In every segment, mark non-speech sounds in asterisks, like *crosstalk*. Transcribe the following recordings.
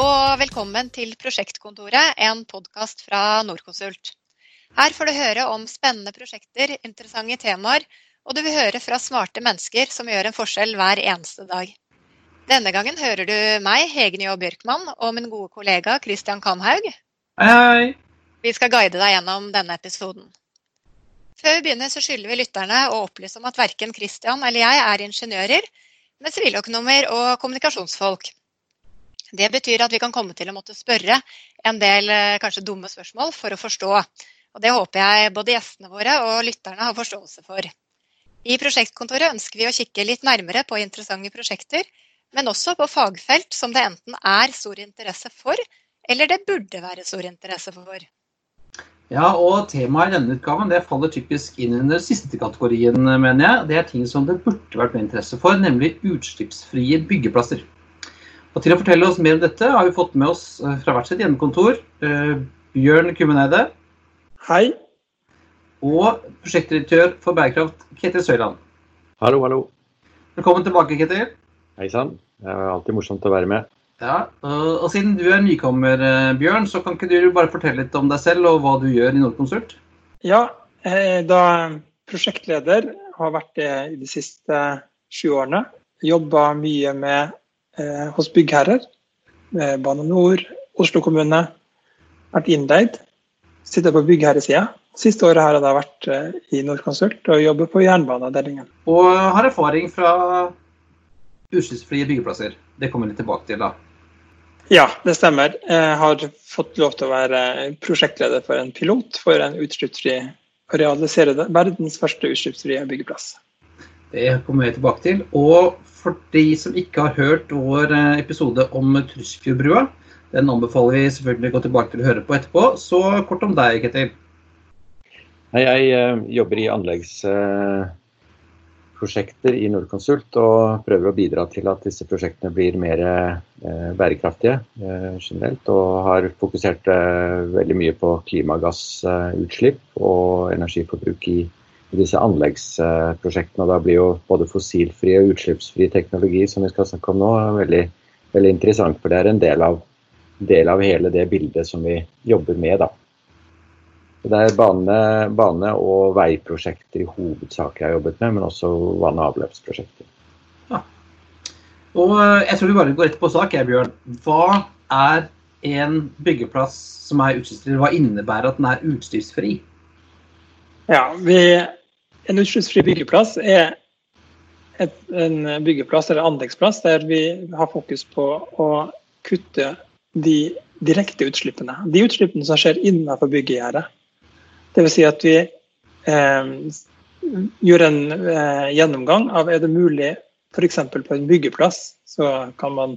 Og velkommen til Prosjektkontoret, en podkast fra Norconsult. Her får du høre om spennende prosjekter, interessante temaer, og du vil høre fra smarte mennesker som gjør en forskjell hver eneste dag. Denne gangen hører du meg, Hege Njå Bjørkmann, og min gode kollega Christian Kamhaug. Hei, hei. Vi skal guide deg gjennom denne episoden. Før vi begynner, så skylder vi lytterne å opplyse om at verken Christian eller jeg er ingeniører, men siviløkonomer og kommunikasjonsfolk. Det betyr at vi kan komme til å måtte spørre en del eh, kanskje dumme spørsmål for å forstå. Og Det håper jeg både gjestene våre og lytterne har forståelse for. I prosjektkontoret ønsker vi å kikke litt nærmere på interessante prosjekter, men også på fagfelt som det enten er stor interesse for, eller det burde være stor interesse for. Ja, og Temaet i denne utgaven det faller typisk inn under siste kategorien, mener jeg. Det er ting som det burde vært mer interesse for, nemlig utslippsfrie byggeplasser. Og Til å fortelle oss mer om dette har vi fått med oss eh, fra hvert sitt hjemmekontor eh, Bjørn Kummeneide. Hei. Og prosjektdirektør for bærekraft Ketil Søyland. Hallo, hallo. Velkommen tilbake, Ketil. Hei sann. Det er alltid morsomt å være med. Ja, og, Siden du er nykommer, eh, Bjørn, så kan ikke du bare fortelle litt om deg selv og hva du gjør i Nordkonsult? Ja, da prosjektleder. Har vært det i de siste sju årene. Jobba mye med, eh, hos byggherrer. Eh, Bane Nor, Oslo kommune. Vært innleid. Sitter på byggherresida. Siste året har jeg vært eh, i Nordkonsult og jobber på jernbaneavdelingen. Og har erfaring fra utslippsfrie byggeplasser. Det kommer vi tilbake til da. Ja, det stemmer. Jeg har fått lov til å være prosjektleder for en pilot for en utslippsfri å realisere verdens første utslippsfrie byggeplass. Det kommer vi tilbake til. Og for de som ikke har hørt vår eh, episode om Trusfjordbrua, den anbefaler vi selvfølgelig å gå tilbake til å høre på etterpå. Så kort om deg, Ketil. Hei, jeg jobber i anleggs eh, i Nordkonsult og prøver å bidra til at disse prosjektene blir mer eh, bærekraftige eh, generelt. Og har fokusert veldig mye på klimagassutslipp og energiforbruk i, i disse anleggsprosjektene. Og da blir jo både fossilfri og utslippsfri teknologi som vi skal snakke om nå, veldig, veldig interessant. For det er en del av, del av hele det bildet som vi jobber med. da. Det er bane, bane, og veiprosjekter i hovedsak jeg har jobbet med, men også vann- og avløpsprosjekter. Ja. Og eh, jeg tror vi bare går rett på sak, jeg, Bjørn. Hva er en byggeplass som er utslippsfri? Hva innebærer at den er utslippsfri? Ja, vi, En utslippsfri byggeplass er et, en byggeplass eller anleggsplass der vi har fokus på å kutte de direkte utslippene. De utslippene som skjer innenfor byggegjerdet. Dvs. Si at vi eh, gjør en eh, gjennomgang av er det mulig f.eks. på en byggeplass så kan man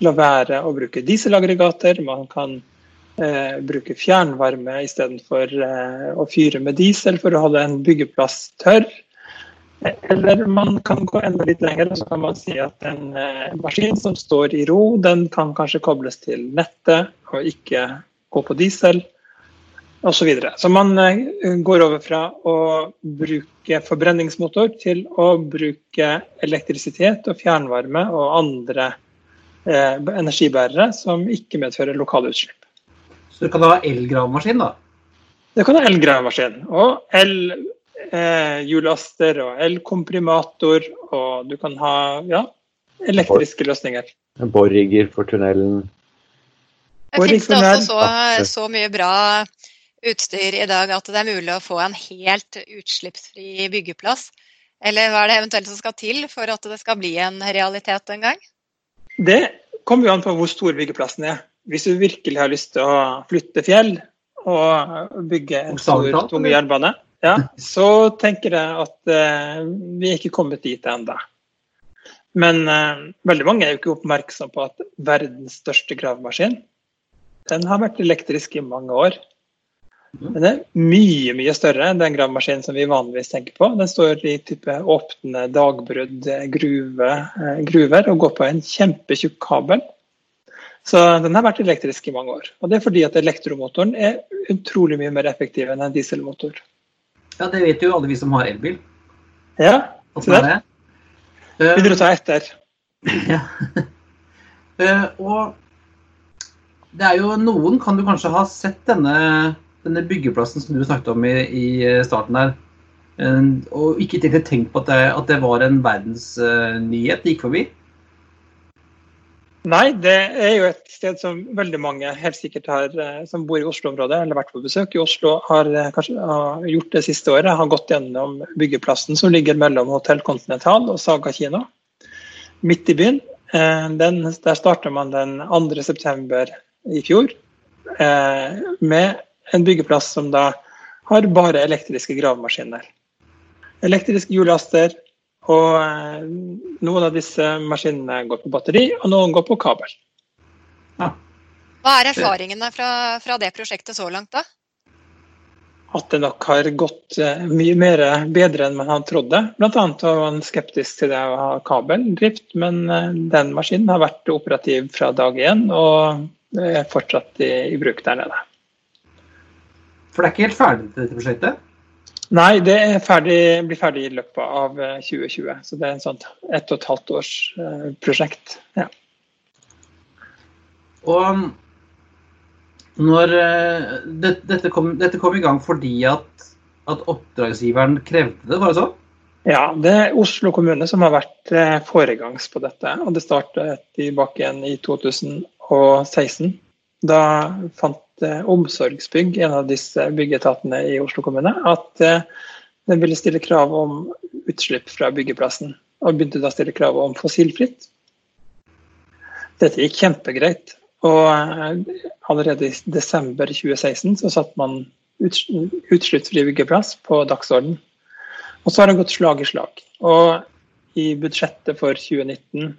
la være å bruke dieselaggregater. Man kan eh, bruke fjernvarme istedenfor eh, å fyre med diesel for å holde en byggeplass tørr. Eller man kan gå enda litt lenger og så kan man si at en eh, maskin som står i ro, den kan kanskje kobles til nettet og ikke gå på diesel osv. Så, videre. så man eh, går over fra å bruke forbrenningsmotor til å bruke elektrisitet og fjernvarme og andre eh, energibærere som ikke medfører lokale utslipp. Så du kan ha elgravemaskin, da? Du kan ha elgravemaskin. Og el-hjullaster eh, og elkomprimator. Og du kan ha ja, elektriske løsninger. Borrigger for tunnelen. Det finnes det også så, så mye bra utstyr i dag at det er mulig å få en helt utslippsfri byggeplass? Eller hva er det eventuelt som skal til for at det skal bli en realitet en gang? Det kommer jo an på hvor stor byggeplassen er. Hvis du virkelig har lyst til å flytte fjell og bygge en stor, tung jernbane, ja, *laughs* så tenker jeg at eh, vi er ikke kommet dit ennå. Men eh, veldig mange er jo ikke oppmerksom på at verdens største gravemaskin den har vært elektrisk i mange år. Den er mye mye større enn den gravemaskinen som vi vanligvis tenker på. Den står i type åpne dagbrudd gruve, eh, gruver og går på en kjempetjukk kabel. Så den har vært elektrisk i mange år. Og det er fordi at elektromotoren er utrolig mye mer effektiv enn en dieselmotor. Ja, det vet jo alle vi som har elbil. Ja, se der. Begynner å ta etter? *laughs* Ja. Uh, og det er jo Noen kan du kanskje ha sett denne, denne byggeplassen som du snakket om i, i starten her. Og ikke tenkt på at det, at det var en verdensnyhet det gikk forbi? Nei, det er jo et sted som veldig mange helt sikkert har, eh, som bor i Oslo-området eller vært på besøk i Oslo, har, eh, kanskje, har gjort det siste året. Har gått gjennom byggeplassen som ligger mellom Hotell Continental og Saga kino, midt i byen. Eh, den, der starta man den 2.9. i fjor med en byggeplass som da har bare elektriske gravemaskiner. Elektriske hjullaster, og eh, noen av disse maskinene går på batteri, og noen går på kabel. Ja. Hva er erfaringene fra, fra, det prosjektet så langt, da? At det nok har gått eh, mye mer bedre enn man hadde trodd. Bl.a. var man skeptisk til det å ha kabeldrift, men eh, den maskinen har vært operativ fra dag én og er fortsatt i, i bruk der nede. For det er ikke helt ferdig, dette prosjektet? Nei, det ferdig, blir ferdig i løpet av 2020. Eh, så det er en sånn ett og et halvt års eh, prosjekt. Ja. Og um, når eh, det, dette, kom, dette, kom, i gang fordi at, at, oppdragsgiveren krevde det, var det sånn? Ja, det er Oslo kommune som har vært foregangs på dette. og Det startet tilbake igjen i 2016. Da fant omsorgsbygg, en av disse byggeetatene i Oslo kommune, at eh, den ville stille krav om utslipp fra byggeplassen. Og begynte da å stille krav om fossilfritt. Dette gikk kjempegreit. Og eh, allerede i desember 2016 så satte man utslippsfri byggeplass på dagsorden. Og så har det gått slag i slag. Og i budsjettet for 2019,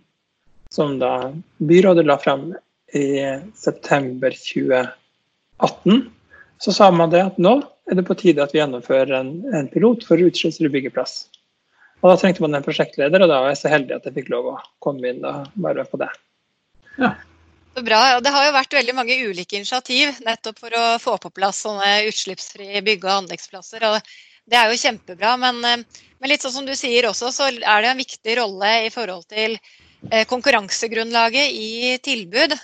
som da byrådet la frem i september 2019, 2018 så sa man det at nå er det på tide at vi gjennomfører en, en pilot for utslippsfri byggeplass. Og Da trengte man en prosjektleder, og da var jeg så heldig at jeg fikk lov å komme inn og være med på det. Ja. Så bra. og Det har jo vært veldig mange ulike initiativ nettopp for å få på plass sånne utslippsfrie bygge- og anleggsplasser. og Det er jo kjempebra. Men, eh, men, litt sånn som du sier også, så er det en viktig rolle i forhold til eh, konkurransegrunnlaget i tilbud.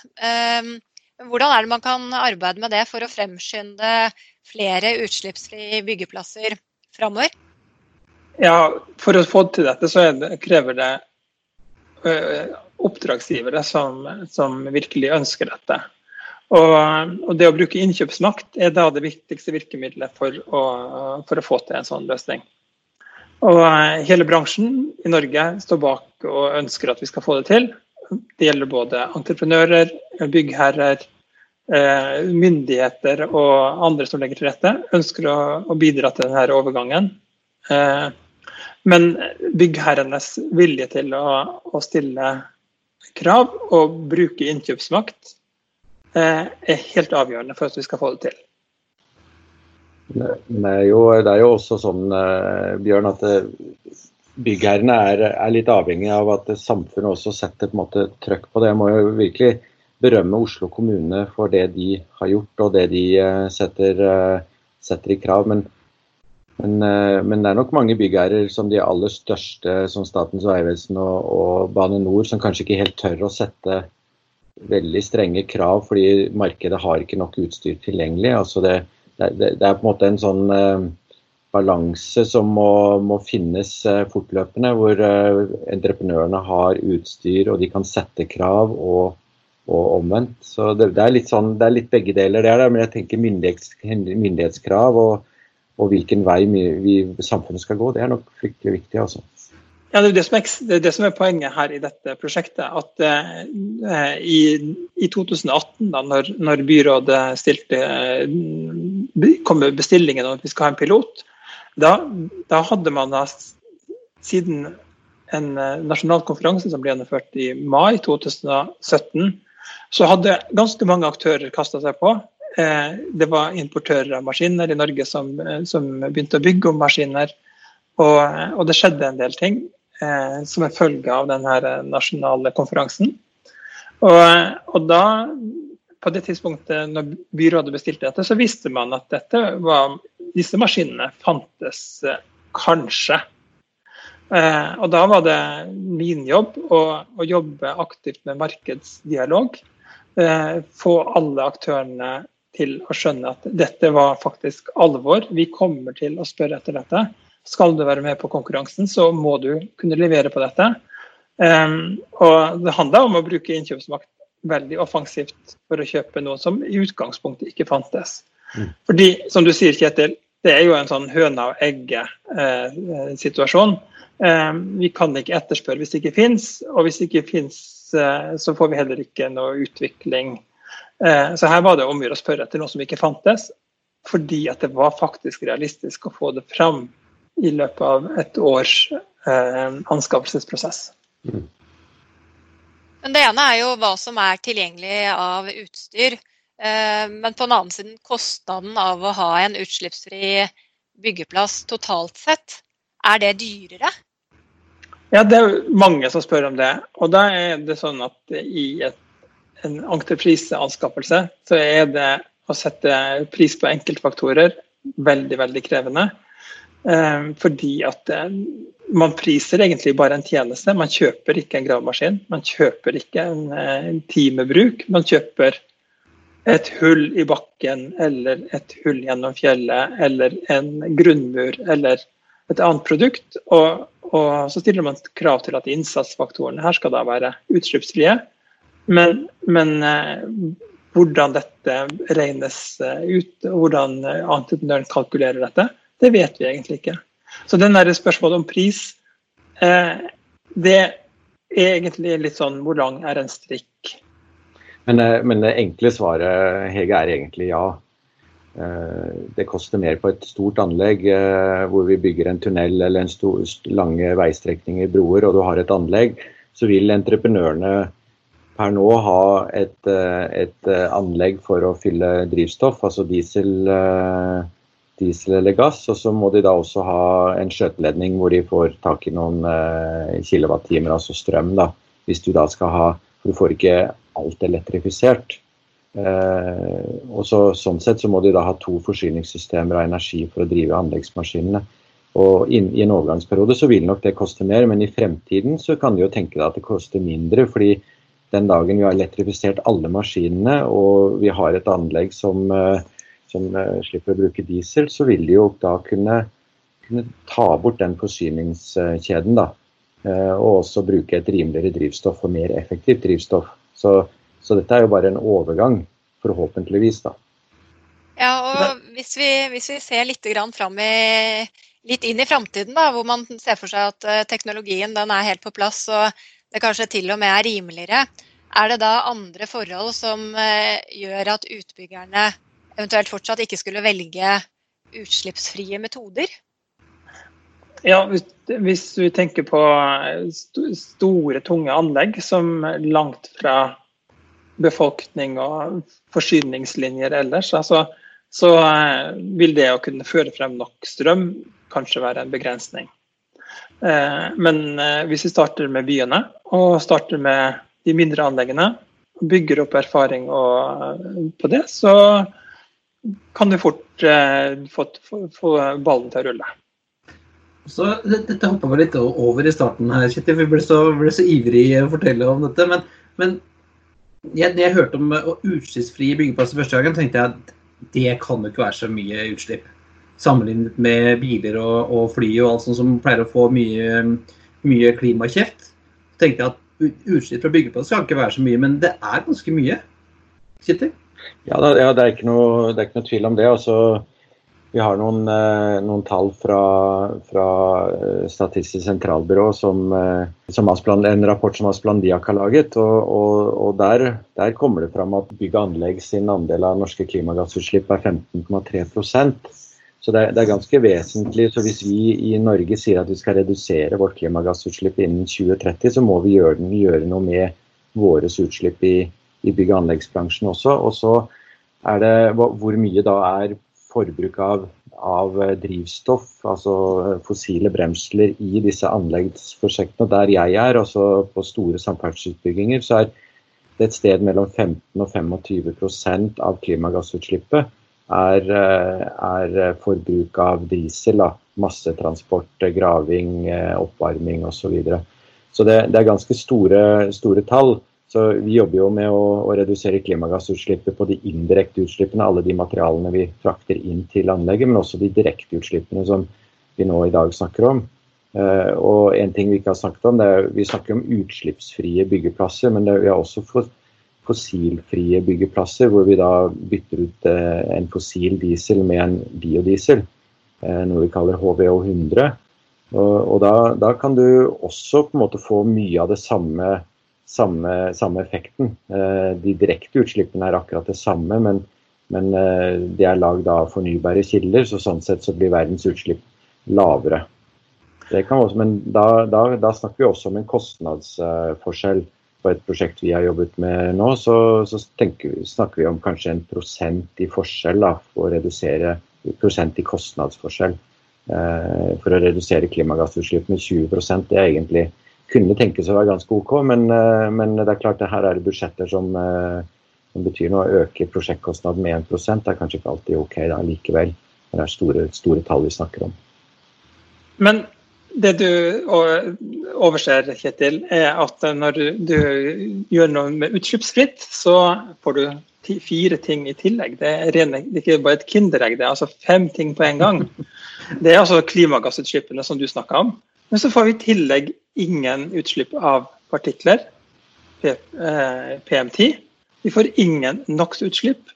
Hvordan er det man kan arbeide med det for å fremskynde flere utslippsfrie byggeplasser framover? Ja, For å få til dette, så krever det oppdragsgivere som, som, virkelig ønsker dette. Og, og, det å bruke innkjøpsmakt er da det viktigste virkemidlet for å, for å få til en sånn løsning. Og hele bransjen i Norge står bak og ønsker at vi skal få det til. Det gjelder både entreprenører, byggherrer, eh, myndigheter og andre som legger til rette, ønsker å, bidra til denne overgangen. Eh, men byggherrenes vilje til å, stille krav og bruke innkjøpsmakt eh, er helt avgjørende for at vi skal få det til. Det er jo, det er jo også sånn, Bjørn, at byggherrene er, er, litt avhengig av at samfunnet også setter på en måte trøkk på det. Jeg må jo virkelig berømme Oslo kommune for det de har gjort og det de eh, setter, eh, setter i krav. Men, men, eh, men, det er nok mange byggherrer som de aller største, som Statens vegvesen og, og, Bane Nor, som kanskje ikke helt tør å sette veldig strenge krav fordi markedet har ikke nok utstyr tilgjengelig. Altså det, det, det, er på en måte en sånn balanse som må, må finnes uh, fortløpende, hvor uh, entreprenørene har utstyr og de kan sette krav og, og omvendt. Så det, det, er litt sånn, det er litt begge deler, er det, men jeg tenker myndighets, myndighetskrav og, og, hvilken vei vi, samfunnet skal gå, det er nok fryktelig viktig. altså. Ja, det er det, som er, er det som er poenget her i dette prosjektet. At eh, i, i, 2018, da når, når byrådet stilte, kom med bestillingen om at vi skal ha en pilot, da, da hadde man da, siden en eh, nasjonal konferanse som ble gjennomført i mai 2017, så hadde ganske mange aktører kasta seg på. Eh, det var importører av maskiner i Norge som, eh, som begynte å bygge om maskiner. Og, og, det skjedde en del ting som en følge av denne nasjonale konferansen. Og, og, da, på det tidspunktet når byrådet bestilte dette, så visste man at dette var disse maskinene fantes eh, kanskje. Eh, og da var det min jobb å, å, jobbe aktivt med markedsdialog eh, få alle aktørene til å skjønne at dette var faktisk alvor. Vi kommer til å spørre etter dette. Skal du være med på konkurransen, så må du kunne levere på dette. Og Det handler om å bruke innkjøpsmakt veldig offensivt for å kjøpe noe som i utgangspunktet ikke fantes. Fordi, som du sier, Kjetil, det er jo en sånn høna og egget-situasjon. Eh, eh, vi kan ikke etterspørre hvis det ikke fins, og hvis det ikke fins, eh, så får vi heller ikke noe utvikling. Eh, så her var det om å gjøre å spørre etter noe som ikke fantes, fordi at det var faktisk realistisk å få det fram i løpet av et års eh, anskaffelsesprosess. Men Det ene er jo hva som er tilgjengelig av utstyr. Eh, men på den annen side kostnaden av å ha en utslippsfri byggeplass totalt sett. Er det dyrere? Ja, det er mange som spør om det. Og da er det sånn at i et, en entrepriseanskaffelse så er det å sette pris på enkeltfaktorer veldig, veldig krevende. Eh, fordi at eh, man priser egentlig bare en tjeneste. Man kjøper ikke en gravemaskin. Man kjøper ikke en, timebruk. Man kjøper et hull i bakken eller et hull gjennom fjellet eller en grunnmur eller et annet produkt. Og, og så stiller man krav til at innsatsfaktorene her skal da være utslippsfrie. Men, men hvordan dette regnes ut, og hvordan entreprenøren kalkulerer dette, det vet vi egentlig ikke. Så den der spørsmålet om pris, eh, det er egentlig litt sånn hvor lang er en strikk? Men, eh, men det enkle svaret, Hege, er egentlig ja. Eh, det koster mer på et stort anlegg eh, hvor vi bygger en tunnel eller en stor, lange veistrekninger, broer, og du har et anlegg, så vil entreprenørene per nå ha et, et anlegg for å fylle drivstoff, altså diesel diesel eller gass. Og så må de da også ha en skjøteledning hvor de får tak i noen kilowattimer, altså strøm. da, Hvis du da skal ha For du får ikke alt elektrifisert. Eh, og så, Sånn sett så må de da ha to forsyningssystemer av energi for å drive anleggsmaskinene. Og in, I en overgangsperiode så vil nok det koste mer, men i fremtiden så kan de jo tenke deg at det koster mindre. fordi den dagen vi har elektrifisert alle maskinene og vi har et anlegg som eh, som eh, slipper å bruke diesel, så vil de jo da kunne, kunne ta bort den forsyningskjeden. da, Og også bruke et rimeligere drivstoff og mer effektivt drivstoff. Så, så dette er jo bare en overgang, forhåpentligvis. da. Ja, og hvis vi, hvis vi ser litt, i, litt inn i framtiden, hvor man ser for seg at eh, teknologien den er helt på plass og det kanskje til og med er rimeligere, er det da andre forhold som gjør at utbyggerne eventuelt fortsatt ikke skulle velge utslippsfrie metoder? Ja, hvis, du tenker på store, tunge anlegg som langt fra befolkning og forsyningslinjer ellers, altså, så eh, vil det å kunne føre frem nok strøm kanskje være en begrensning. Eh, men eh, hvis vi starter med byene og starter med de mindre anleggene, bygger opp erfaring på det, så kan du fort eh, få, ballen til å rulle. Så Dette hoppa vi litt over i starten her, Kjetil. Vi ble så, ble så ivrige å fortelle om dette. Men, men jeg, jeg hørte om utslippsfrie byggeplasser første gangen, tenkte jeg at det kan jo ikke være så mye utslipp. Sammenlignet med biler og, og fly og alt sånt som pleier å få mye, mye klimakjeft. Så tenkte jeg at utslipp fra byggeplasser skal ikke være så mye, men det er ganske mye. Kjetil? Ja, ja det, er noe, det, er ikke noe, tvil om det. Altså, vi har noen, eh, noen tall fra, fra, eh, Statistisk sentralbyrå, som, eh, som Asplan, en rapport som Asplandiak har laget. og, og, og der, der, kommer det fram at bygg og anlegg sin andel av norske klimagassutslipp er 15,3% så det er, det er, ganske vesentlig. så Hvis vi i Norge sier at vi skal redusere vårt klimagassutslipp innen 2030, så må vi gjøre, gjøre noe med våre utslipp i, i bygg- og anleggsbransjen også. Og så er det hvor mye da er forbruk av, av drivstoff, altså fossile bremsler, i disse anleggsprosjektene. Der jeg er, altså på store samferdselsutbygginger, så er det et sted mellom 15 og 25% av klimagassutslippet er, er forbruk av diesel. Da. Massetransport, graving, oppvarming osv. Så, videre. så det, det er ganske store, store tall. Så Vi jobber jo med å, å, redusere klimagassutslippet på de indirekte utslippene, alle de materialene vi frakter inn til anlegget, men også de direkte utslippene som vi nå i dag snakker om. Uh, og en ting Vi ikke har snakket om, det er vi snakker om utslippsfrie byggeplasser, men det, vi har også fått fossilfrie byggeplasser, hvor vi da bytter ut uh, en fossil diesel med en biodiesel, uh, noe vi kaller HVO 100. Og, og da, da, kan du også på en måte få mye av det samme samme, samme effekten. Eh, de direkte utslippene er akkurat det samme, men, men eh, de er lagd av fornybare kilder, så sånn sett så blir verdens utslipp lavere. Også, men da, da, da, snakker vi også om en kostnadsforskjell. På et prosjekt vi har jobbet med nå, så, så vi, snakker vi om kanskje en prosent i forskjell da, for å redusere prosent i kostnadsforskjell. Eh, for å redusere klimagassutslipp med 20 Det er egentlig kunne tenkes å være ganske OK, men, eh, men, det er klart det her er det budsjetter som, eh, som betyr noe. Å øke prosjektkostnaden med 1 det er kanskje ikke alltid OK da, likevel. Det er store, store tall vi snakker om. Men det du overser, Kjetil, er at når du gjør noe med utslippsfritt, så får du fire ting i tillegg. Det er, rene, det er ikke bare et kinderegg, det er altså fem ting på en gang. Det er altså klimagassutslippene som du snakka om. Men så får vi i tillegg ingen utslipp av partikler, PM10. Eh, vi får ingen NOx-utslipp.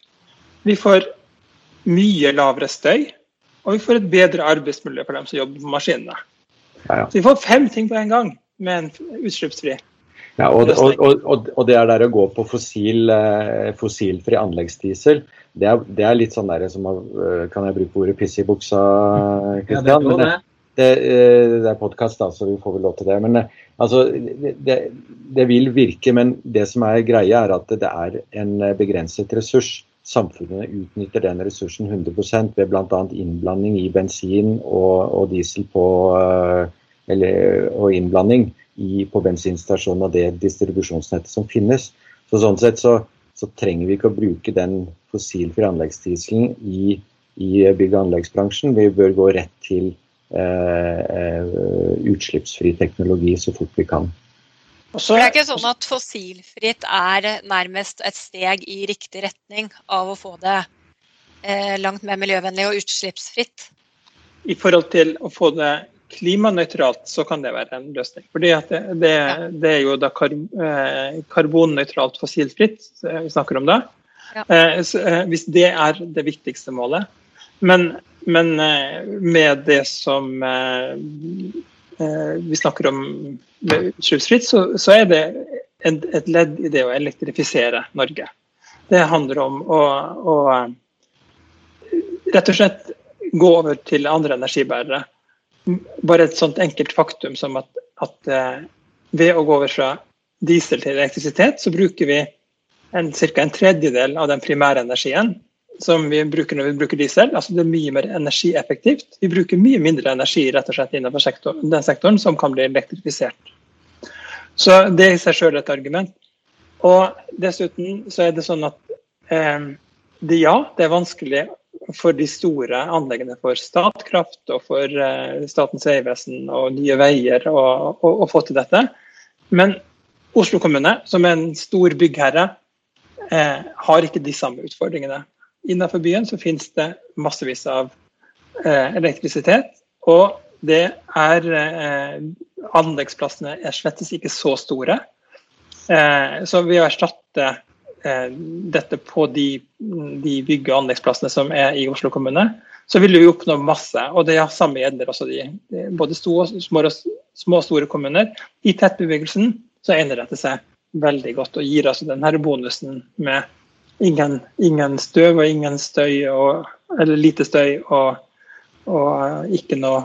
Vi får mye lavere støy, og vi får et bedre arbeidsmiljø for dem som jobber på maskinene. Ja, ja. Så vi får fem ting på en gang med en utslippsfri. Ja, og, og, og, og, det er der å gå på fossil, eh, fossilfri anleggsdiesel. Det er, det er, litt sånn der som eh, Kan jeg bruke ordet piss i buksa, Kristian? Ja, det, det, eh, det er podkast, så vi får vel lov til det. Men eh, altså, det, det, vil virke, men det som er greia, er at det er en eh, begrenset ressurs. Samfunnet utnytter den ressursen 100% ved bl.a. innblanding i bensin og, og diesel på eller, og innblanding i, på bensinstasjonen og det distribusjonsnettet som finnes. Så Sånn sett så, så trenger vi ikke å bruke den fossilfrie anleggsdieselen i, i bygg- og anleggsbransjen. Vi bør gå rett til utslippsfri teknologi så fort vi kan. Så, det er ikke sånn at fossilfritt er nærmest et steg i riktig retning av å få det eh, langt mer miljøvennlig og utslippsfritt? I forhold til å få det klimanøytralt, så kan det være en løsning. Fordi det, det, det, er jo da kar, karbonnøytralt fossilfritt vi snakker om da. Ja. Så, hvis det er det viktigste målet. Men men eh, med det som eh, eh, vi snakker om med utslippsfritt, så, er det et ledd i det å elektrifisere Norge. Det handler om å, å rett og slett gå over til andre energibærere. Bare et sånt enkelt faktum som at, at ved å gå over fra diesel til elektrisitet, så bruker vi ca. en tredjedel av den primære energien som vi bruker når vi bruker diesel. altså Det er mye mer energieffektivt. Vi bruker mye mindre energi rett og slett innenfor sektoren, den sektoren som kan bli elektrifisert. Så Det i seg selv et argument. Og Dessuten så er det sånn at eh, det, ja, det er vanskelig for de store anleggene for Statkraft og for eh, Statens vegvesen og Nye Veier å få til dette. Men Oslo kommune, som er en stor byggherre, eh, har ikke de samme utfordringene. Innenfor byen så finnes det massevis av eh, elektrisitet. Og det er eh, Anleggsplassene er slett ikke så store. Eh, så ved å erstatte eh, dette på de, de bygge- og anleggsplassene som er i Oslo kommune, så vil vi oppnå masse. Og det er samme gjelder også de, både store, små, små og store kommuner. I tettbebyggelsen så egner dette seg veldig godt og gir altså denne bonusen med ingen, ingen støv og ingen støy, og, eller lite støy, og, og ikke noe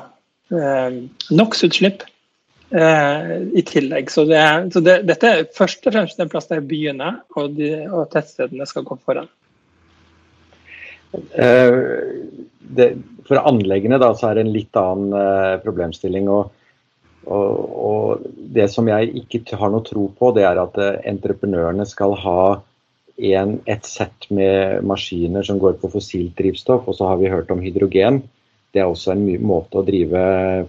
eh, NOx-utslipp eh, i tillegg. Så, det, så det, dette er først og fremst en plass der byene og, de, og tettstedene skal gå foran. Eh, det, for anleggene da, så er det en litt annen eh, problemstilling. og og, og, Det som jeg ikke har noe tro på, det er at eh, entreprenørene skal ha en, et sett med maskiner som går på fossilt drivstoff, og så har vi hørt om hydrogen. Det er også en måte å drive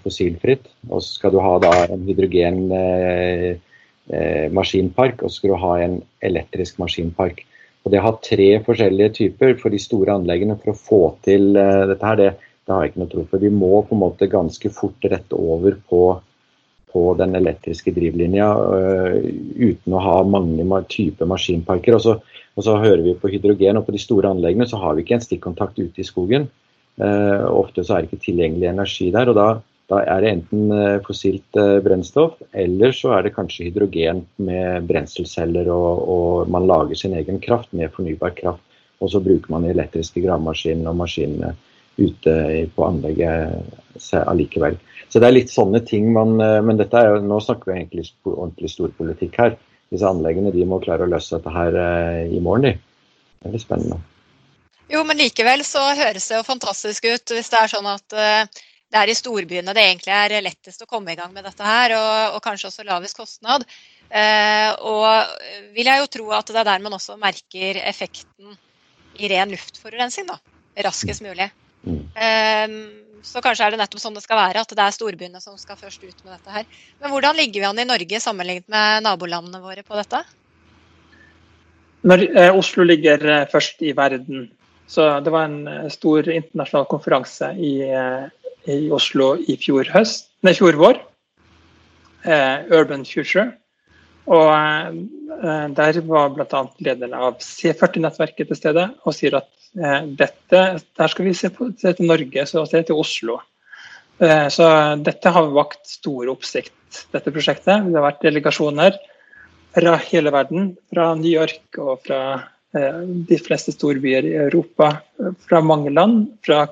fossilfritt. Og så skal du ha da en hydrogenmaskinpark, eh, eh, og så skal du ha en elektrisk maskinpark. Og Det å ha tre forskjellige typer for de store anleggene for å få til eh, dette her, det, det, har jeg ikke noe tro på. Vi må på en måte ganske fort rette over på, på den elektriske drivlinja uh, uten å ha mange typer maskinparker. Og så, og så, hører vi på hydrogen, og på de store anleggene så har vi ikke en stikkontakt ute i skogen. Uh, ofte så er det ikke tilgjengelig energi der. og da da er det enten eh, fossilt eh, brennstoff, eller så er det kanskje hydrogen med brenselceller, og, og man lager sin egen kraft med fornybar kraft. Og så bruker man elektriske gravemaskiner og maskinene ute på anlegget allikevel. Så det er litt sånne ting man eh, Men dette er jo, nå snakker vi egentlig ordentlig storpolitikk her. Disse anleggene de må klare å løse dette her i morgen, de. Det litt spennende. Jo, men likevel så høres det jo fantastisk ut hvis det er sånn at det er i storbyene det egentlig er lettest å komme i gang med dette her, og, og kanskje også lavest kostnad. Eh, og vil jeg jo tro at det er der man også merker effekten i ren luftforurensning, da. Raskest mulig. Eh, så kanskje er det nettopp sånn det skal være, at det er storbyene som skal først ut med dette her. Men hvordan ligger vi an i Norge sammenlignet med nabolandene våre på dette? Når eh, Oslo ligger eh, først i verden, så det var en eh, stor internasjonal konferanse i i Oslo i fjor, høst, nei, fjor vår. Urban Future. Og eh, der var bl.a. lederen av C40-nettverket til stede og sier at eh, dette, der skal vi se, på, se til Norge, så se til Oslo. Eh, så dette har vakt stor oppsikt, dette prosjektet. Det har vært delegasjoner fra hele verden, fra New York og fra de fleste storbyer i Europa, fra mange land, fra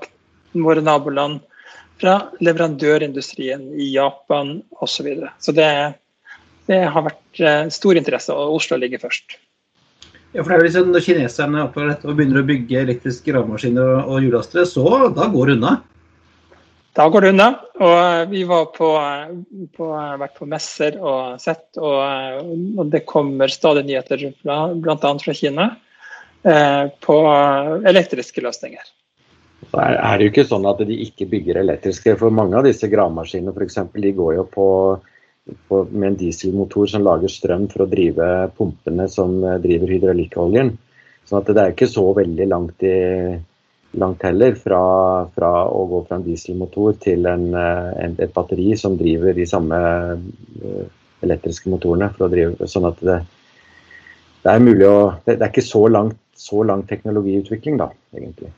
våre naboland fra leverandørindustrien i Japan osv. Så, videre. så det, det, har vært eh, stor interesse, og Oslo ligger først. Ja, for det er jo liksom Når kineserne oppdager dette og begynner å bygge elektriske gravemaskiner og, og hjullastere, så da går det unna? Da går det unna. Og vi var på, på, vært på messer og sett, og, og det kommer stadig nyheter bl.a. fra Kina eh, på elektriske løsninger. Så er, er det jo ikke sånn at de ikke bygger elektriske. For mange av disse gravemaskinene f.eks. de går jo på, med en dieselmotor som lager strøm for å drive pumpene som eh, driver hydraulikkoljen. Sånn at det er ikke så veldig langt, i, langt heller fra, fra, å gå fra en dieselmotor til en, eh, en, et batteri som driver de samme eh, elektriske motorene. drive, sånn at det, det er mulig å Det, det er ikke så langt, så lang teknologiutvikling, da, egentlig.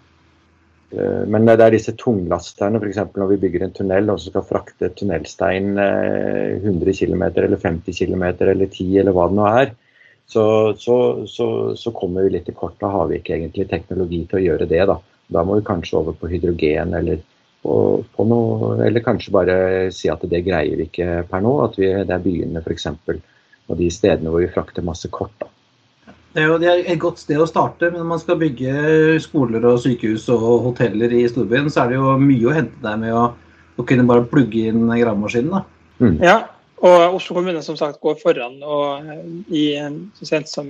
Eh, men det er disse tunglasterne, f.eks. når vi bygger en tunnel og skal frakte tunnelstein 100 km eller 50 km eller 10 eller hva det nå er, så, så, så, så, kommer vi litt i kort. Da har vi ikke egentlig teknologi til å gjøre det. Da, da må vi kanskje over på hydrogen eller, på, på noe, eller kanskje bare si at det greier vi ikke per nå. At vi, det er byene f.eks. og de stedene hvor vi frakter masse kort. da. Det er jo det er et godt sted å starte, men når man skal bygge skoler og sykehus og hoteller i storbyen, så er det jo mye å hente der med å, å kunne bare plugge inn gravemaskinen. Mm. Ja, og Oslo kommune som sagt går foran. og i Så sent som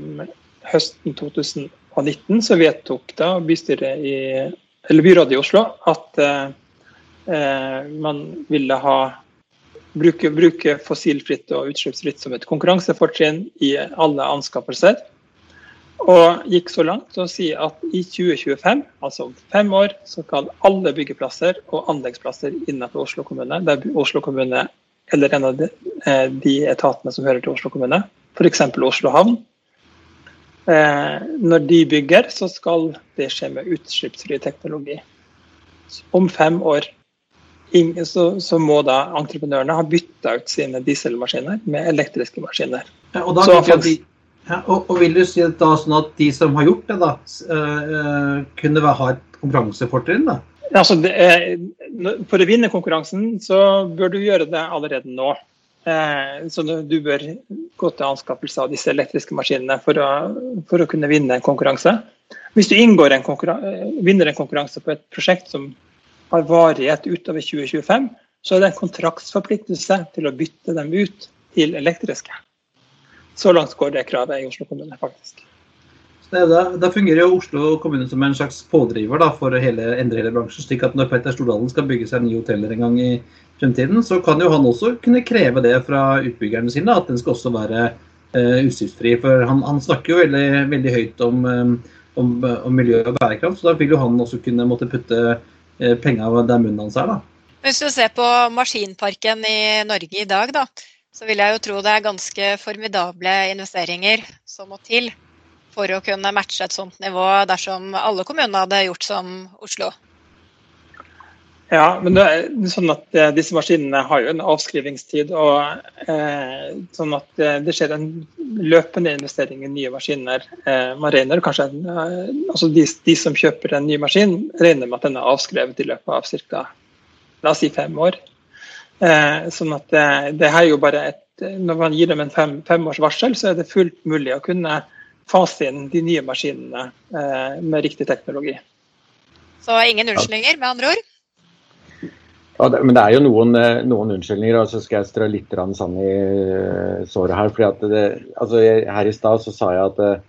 høsten 2019 så vedtok da bystyret i, eller byrådet i Oslo at eh, man ville ha bruke, bruke fossilfritt og utslippsfritt som et konkurransefortrinn i alle anskaffelser. Og gikk så langt å si at i 2025, altså om fem år, så skal alle byggeplasser og anleggsplasser innenfor Oslo kommune, der Oslo kommune eller en av de, eh, de etatene som hører til Oslo kommune, f.eks. Oslo havn, eh, når de bygger, så skal det skje med utslippsfri teknologi. Om fem år så, så, må da entreprenørene ha bytta ut sine dieselmaskiner med elektriske maskiner. Ja, og da så, de ja, og, og, vil du si da sånn at de som har gjort det, da, uh, kunne ha et konkurransefortrinn? Altså, er, for å vinne konkurransen, så bør du gjøre det allerede nå. Eh, så du bør gå til anskaffelse av disse elektriske maskinene for å, for å kunne vinne en konkurranse. Hvis du en vinner en konkurranse på et prosjekt som har varighet utover 2025, så er det en kontraktsforpliktelse til å bytte dem ut til elektriske. Så langt går det kravet i Oslo kommune, faktisk. Da, da, fungerer jo Oslo kommune som en slags pådriver da, for hele, endre hele bransjen. slik at når Petter Stordalen skal bygge seg nye hoteller en gang i fremtiden, så kan jo han også kunne kreve det fra utbyggerne sine, at den skal også være uh, utslippsfri. For han, han, snakker jo veldig, veldig høyt om, um, om, om, miljø og bærekraft, så da vil jo han også kunne måtte putte uh, penga der munnen hans er. da. Hvis du ser på maskinparken i Norge i dag, da, så vil jeg jo tro det er ganske formidable investeringer som må til for å kunne matche et sånt nivå dersom alle kommunene hadde gjort som Oslo? Ja, men det er sånn at eh, disse maskinene har jo en avskrivingstid. og eh, sånn at det, det, skjer en løpende investering i nye maskiner. Eh, man regner kanskje, eh, altså de, de, som kjøper en ny maskin, regner med at den er avskrevet i løpet av ca. si fem år. Eh, sånn at det, det er jo bare et, Når man gir dem en fem, femårs varsel, så er det fullt mulig å kunne fase inn de nye maskinene eh, med riktig teknologi. Så ingen unnskyldninger, med andre ord? Ja, det, men det er jo noen, eh, noen unnskyldninger, og så skal jeg strø litt sand i eh, såret her. fordi det, altså Her i stad så sa jeg at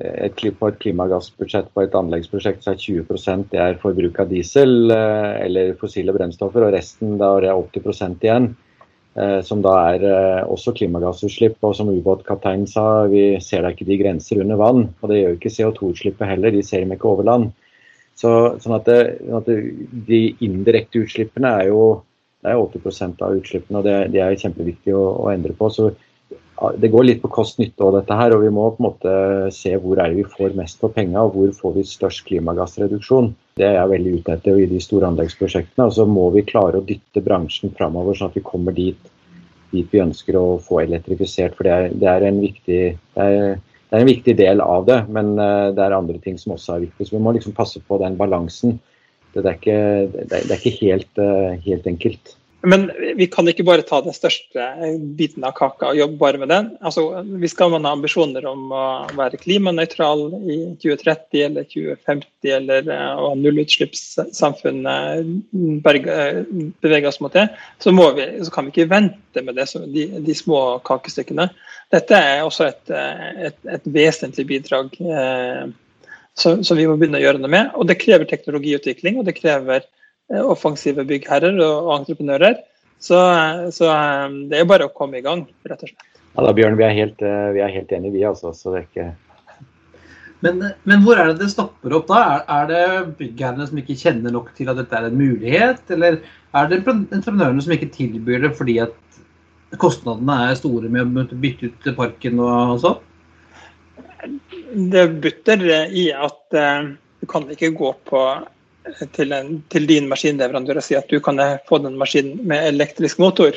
et, på et klimagassbudsjett på et anleggsprosjekt så er 20 det er forbruk av diesel eller fossile brennstoffer, og resten da er det 80 igjen. Eh, som da er eh, også klimagassutslipp. Og som ubåtkapteinen sa, vi ser da ikke de grenser under vann. Og det gjør ikke CO2-utslippet heller, de ser dem ikke over land. Så, sånn at, det, at det, De indirekte utslippene er jo det er 80% av utslippene, og det, det er kjempeviktig å, å, endre på. Så Det går litt på kost-nytte og dette her, og vi må på en måte se hvor er det vi får mest for penga, og hvor får vi størst klimagassreduksjon. Det er jeg veldig ute etter i de store anleggsprosjektene. Og så må vi klare å dytte bransjen framover, sånn at vi kommer dit, dit, vi ønsker å få elektrifisert. For det er, det er, viktig, det er, det er en viktig del av det, men eh, det er andre ting som også er viktig. Så vi må liksom passe på den balansen. Det er ikke, ikke helt, eh, helt enkelt. Men vi kan ikke bare ta den største biten av kaka og jobbe bare med den. Altså, vi skal ha ambisjoner om å være klimanøytral i 2030 eller 2050 eller eh, å ha nullutslippssamfunnet bevege oss mot det, så, vi, så, kan vi ikke vente med det, de, de, små kakestykkene. Dette er også et, et, et vesentlig bidrag eh, som, som vi må begynne å gjøre noe med. Og det krever teknologiutvikling, og det krever Eh, offensive byggherrer og entreprenører. Så, så, eh, det er bare å komme i gang, rett og slett. Ja da, Bjørn, vi er helt, eh, vi er helt enige, vi altså. Så det er ikke men, men, hvor er det det stopper opp da? Er, er det byggherrene som ikke kjenner nok til at dette er en mulighet, eller er det entreprenørene som ikke tilbyr det fordi at kostnadene er store med å bytte ut parken og sånn? Det butter i at du kan ikke gå på til, en, til, din maskinleverandør og si at du kan få den maskinen med elektrisk motor.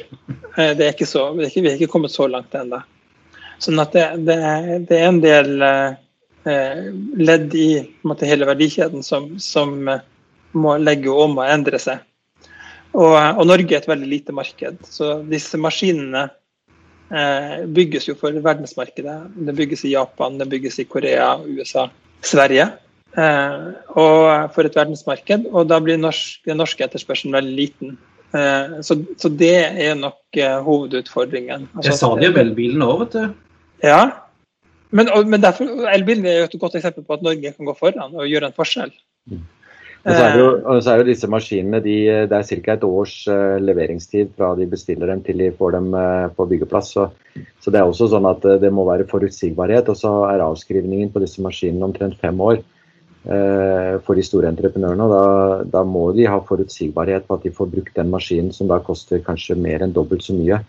Eh, det er ikke så, er ikke, vi er ikke kommet så langt ennå. Sånn at det, det, det, er en del eh, ledd i måte, hele verdikjeden som, som, eh, må legge om og endre seg. Og, og, Norge er et veldig lite marked, så disse maskinene eh, bygges jo for verdensmarkedet. Det bygges i Japan, det bygges i Korea, USA, Sverige. Eh, og for et verdensmarked, og da blir norsk, den norske etterspørselen veldig liten. Eh, så, så, det er nok eh, hovedutfordringen. Altså, jeg sa det jo elbilen òg, vet du. Ja, men, men derfor, elbilen er jo et godt eksempel på at Norge kan gå foran og gjøre en forskjell. Mm. Og så, er jo, så er jo disse maskinene de, Det er ca. et års uh, leveringstid fra de bestiller dem til de får dem uh, på byggeplass. Så, så, det er også sånn at uh, det må være forutsigbarhet. Og så er avskrivningen på disse maskinene omtrent fem år. Eh, for de store entreprenørene. Da, da, må de ha forutsigbarhet på at de får brukt den maskinen som da koster kanskje mer enn dobbelt så mye,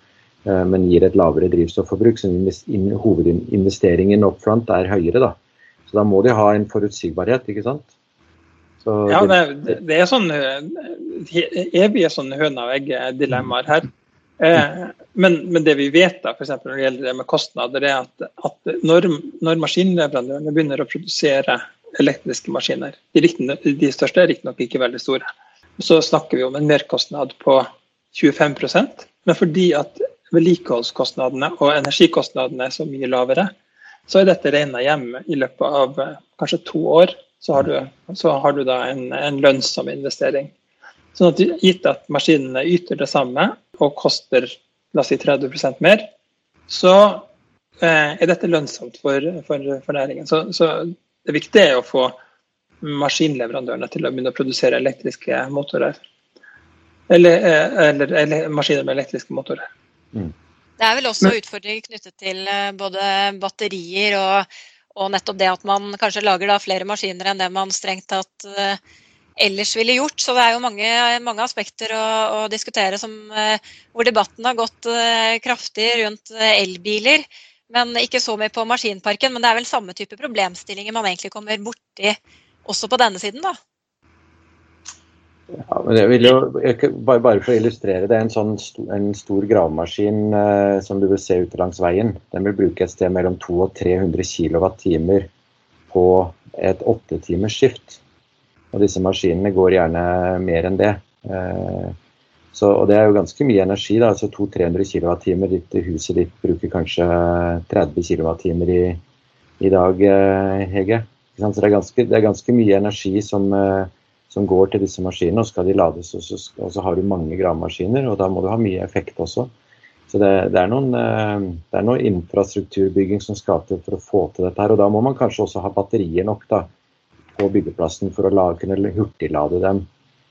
eh, men gir et lavere drivstofforbruk. Så hovedinvesteringen up front er høyere. Da. Så da må de ha en forutsigbarhet, ikke sant. Så ja, det, det er sånn eh, evige sånne høna og egg-dilemmaer her. Eh, men, men, det vi vet da, for når det gjelder det med kostnader, er at, at når, når maskinleverandørene begynner å produsere elektriske maskiner. De, de største er riktignok ikke veldig store. Så snakker vi om en merkostnad på 25% men fordi at vedlikeholdskostnadene og energikostnadene er så mye lavere, så er dette regna hjem i løpet av eh, kanskje to år. Så har du, så har du da en, en, lønnsom investering. Sånn at Gitt at maskinene yter det samme og koster la oss si 30% mer, så eh, er dette lønnsomt for, for, for næringen. Så, så det viktige er å få maskinleverandørene til å begynne å produsere elektriske motorer. Eller, eh, eller, eller maskiner med elektriske motorer. Mm. Det er vel også utfordringer knyttet til eh, både batterier og, og, nettopp det at man kanskje lager da flere maskiner enn det man strengt tatt uh, ellers ville gjort. Så det er jo mange, mange aspekter å, å, diskutere som, hvor debatten har gått kraftig rundt elbiler. Men ikke så mye på maskinparken. Men det er vel samme type problemstillinger man egentlig kommer borti også på denne siden, da? Ja, men jeg vil jo, bare, bare for å illustrere det, en sånn en stor gravemaskin eh, som du vil se ute langs veien, den vil bruke et sted mellom 200 og 300 kWt på et åttetimers skift. Og disse maskinene går gjerne mer enn det. Eh, så, og det er jo ganske mye energi. da, altså 200-300 kWt. Ditt, huset ditt bruker kanskje 30 kWt i, i dag, eh, Hege. Så det er, ganske, det er ganske mye energi som, eh, som, går til disse maskinene. og Skal de lades, og så, og så, har du mange gravemaskiner, og da må du ha mye effekt også. Så det, det, er noen, eh, det, er noen, infrastrukturbygging som skal til for å få til dette. her, og Da må man kanskje også ha batterier nok da, på byggeplassen for å la, kunne hurtiglade dem,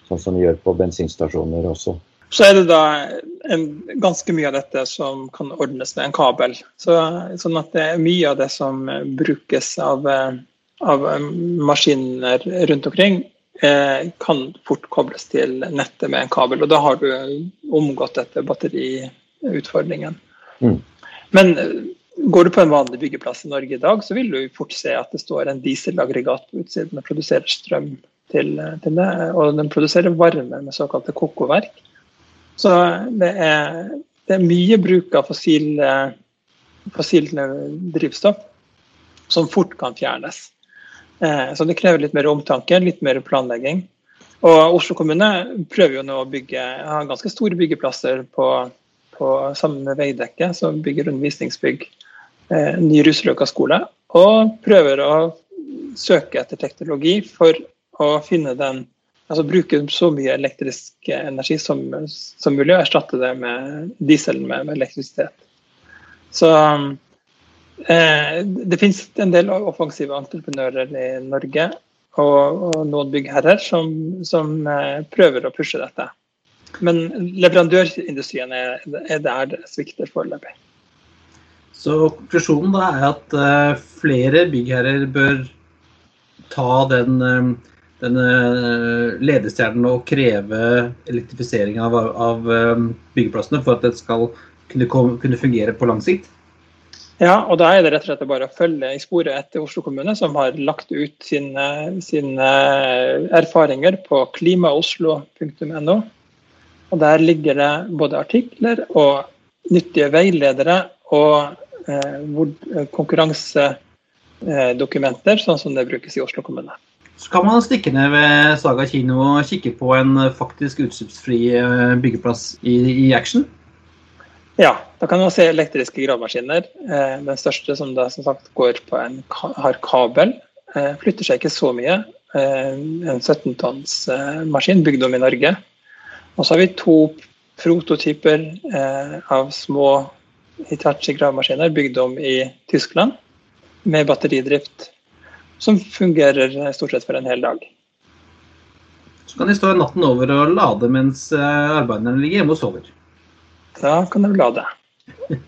sånn som vi gjør på bensinstasjoner også. Så er det da en, ganske mye av dette som kan ordnes med en kabel. Så, sånn at det er mye av det som brukes av eh, av eh, maskiner rundt omkring eh, kan fort kobles til nettet med en kabel. og Da har du omgått dette batteriutfordringen. Mm. Men eh, går du på en vanlig byggeplass i Norge i dag, så vil du fort se at det står en dieselaggregat på utsiden og produserer strøm til, til, det. Og den produserer varme med såkalte kokoverk. Så det er, det er mye bruk av fossile, fossile drivstoff som fort kan fjernes. Eh, så det krever litt mer omtanke, litt mer planlegging. Og Oslo kommune prøver jo nå å bygge, har ganske store byggeplasser på, på sammen med Veidekke, som bygger undervisningsbygg, eh, ny Ruseløkka skole. Og prøver å søke etter teknologi for å finne den Altså bruke så mye elektrisk energi som, som mulig, og erstatte det med diesel med, med elektrisitet. Så Eh, det finnes en del offensive entreprenører i Norge og, og noen byggherrer som, som, eh, prøver å pushe dette. Men leverandørindustrien er, er der det svikter foreløpig. Så konklusjonen da er at uh, flere byggherrer bør ta den, uh, den uh, ledestjernen å kreve elektrifisering av, av byggeplassene for at det skal kunne, kunne fungere på lang sikt? Ja, og da er det rett og slett bare å følge i sporet etter Oslo kommune, som har lagt ut sine, sine erfaringer på klimaoslo.no. Og Der ligger det både artikler og nyttige veiledere og eh, konkurransedokumenter, sånn som det brukes i Oslo kommune. Så kan man stikke ned ved Saga kino og kikke på en faktisk utslippsfri eh, byggeplass i, i action? Ja, da kan man se elektriske gravemaskiner. Eh, den største som da som sagt går på en, har kabel. Eh, flytter seg ikke så mye. Eh, en 17 tonns maskin bygd om i Norge. Og så har vi to prototyper av små Hitachi-gravemaskiner bygd om i Tyskland med batteridrift. Som fungerer stort sett for en hel dag. Så kan de stå natten over og lade mens arbeiderne ligger hjemme og sover. Da kan de lade. *laughs*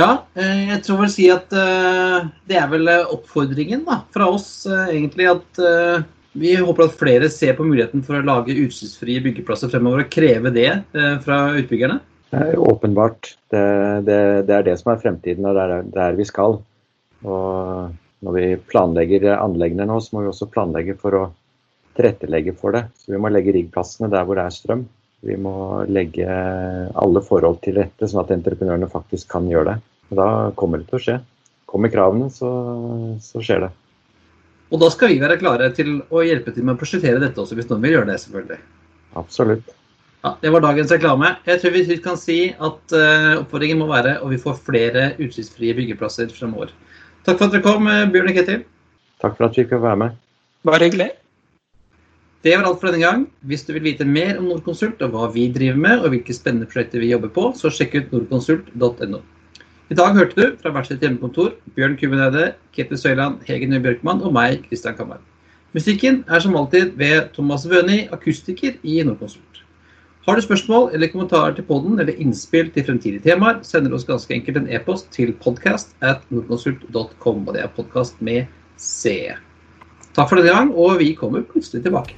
ja, eh, jeg tror vel si at det er vel eh, oppfordringen da, fra oss egentlig at vi håper at flere ser på muligheten for å lage utslippsfrie byggeplasser fremover og kreve det fra utbyggerne. Åpenbart. Det, det, det, er det som er fremtiden, og det er der vi skal. Og når vi planlegger anleggene nå, så må vi også planlegge for å tilrettelegge for det. Så vi må legge riggplassene der hvor det er strøm. Vi må legge alle forhold til rette, sånn at entreprenørene faktisk kan gjøre det. Og da kommer det til å skje. Kommer kravene, så, så, skjer det. Og da skal vi være klare til å hjelpe til med å prosjektere dette også, hvis noen vil gjøre det, selvfølgelig. Absolutt. Ja, Det var dagens reklame. Jeg tror vi kan si at uh, oppfordringen må være og vi får flere utslippsfrie byggeplasser fremover. Takk for at dere kom, eh, Bjørn og Ketil. Takk for at vi fikk være med. Bare hyggelig. Det var alt for denne gang. Hvis du vil vite mer om Nordkonsult og hva vi driver med, og hvilke spennende prosjekter vi jobber på, så sjekk ut nordkonsult.no. I dag hørte du fra hvert sitt hjemmekontor Bjørn Kubenede, Ketil Søyland, Hege Nye Bjørkmann og meg, Kristian Kammer. Musikken er som alltid ved Thomas Wøni, akustiker i Nordkonsult. Har du spørsmål eller kommentarer til podden eller innspill til fremtidige temaer, sender du oss ganske enkelt en e-post til podcast at nordkonsult.com. Og det er podkast med C. Takk for denne gang, og vi kommer plutselig tilbake.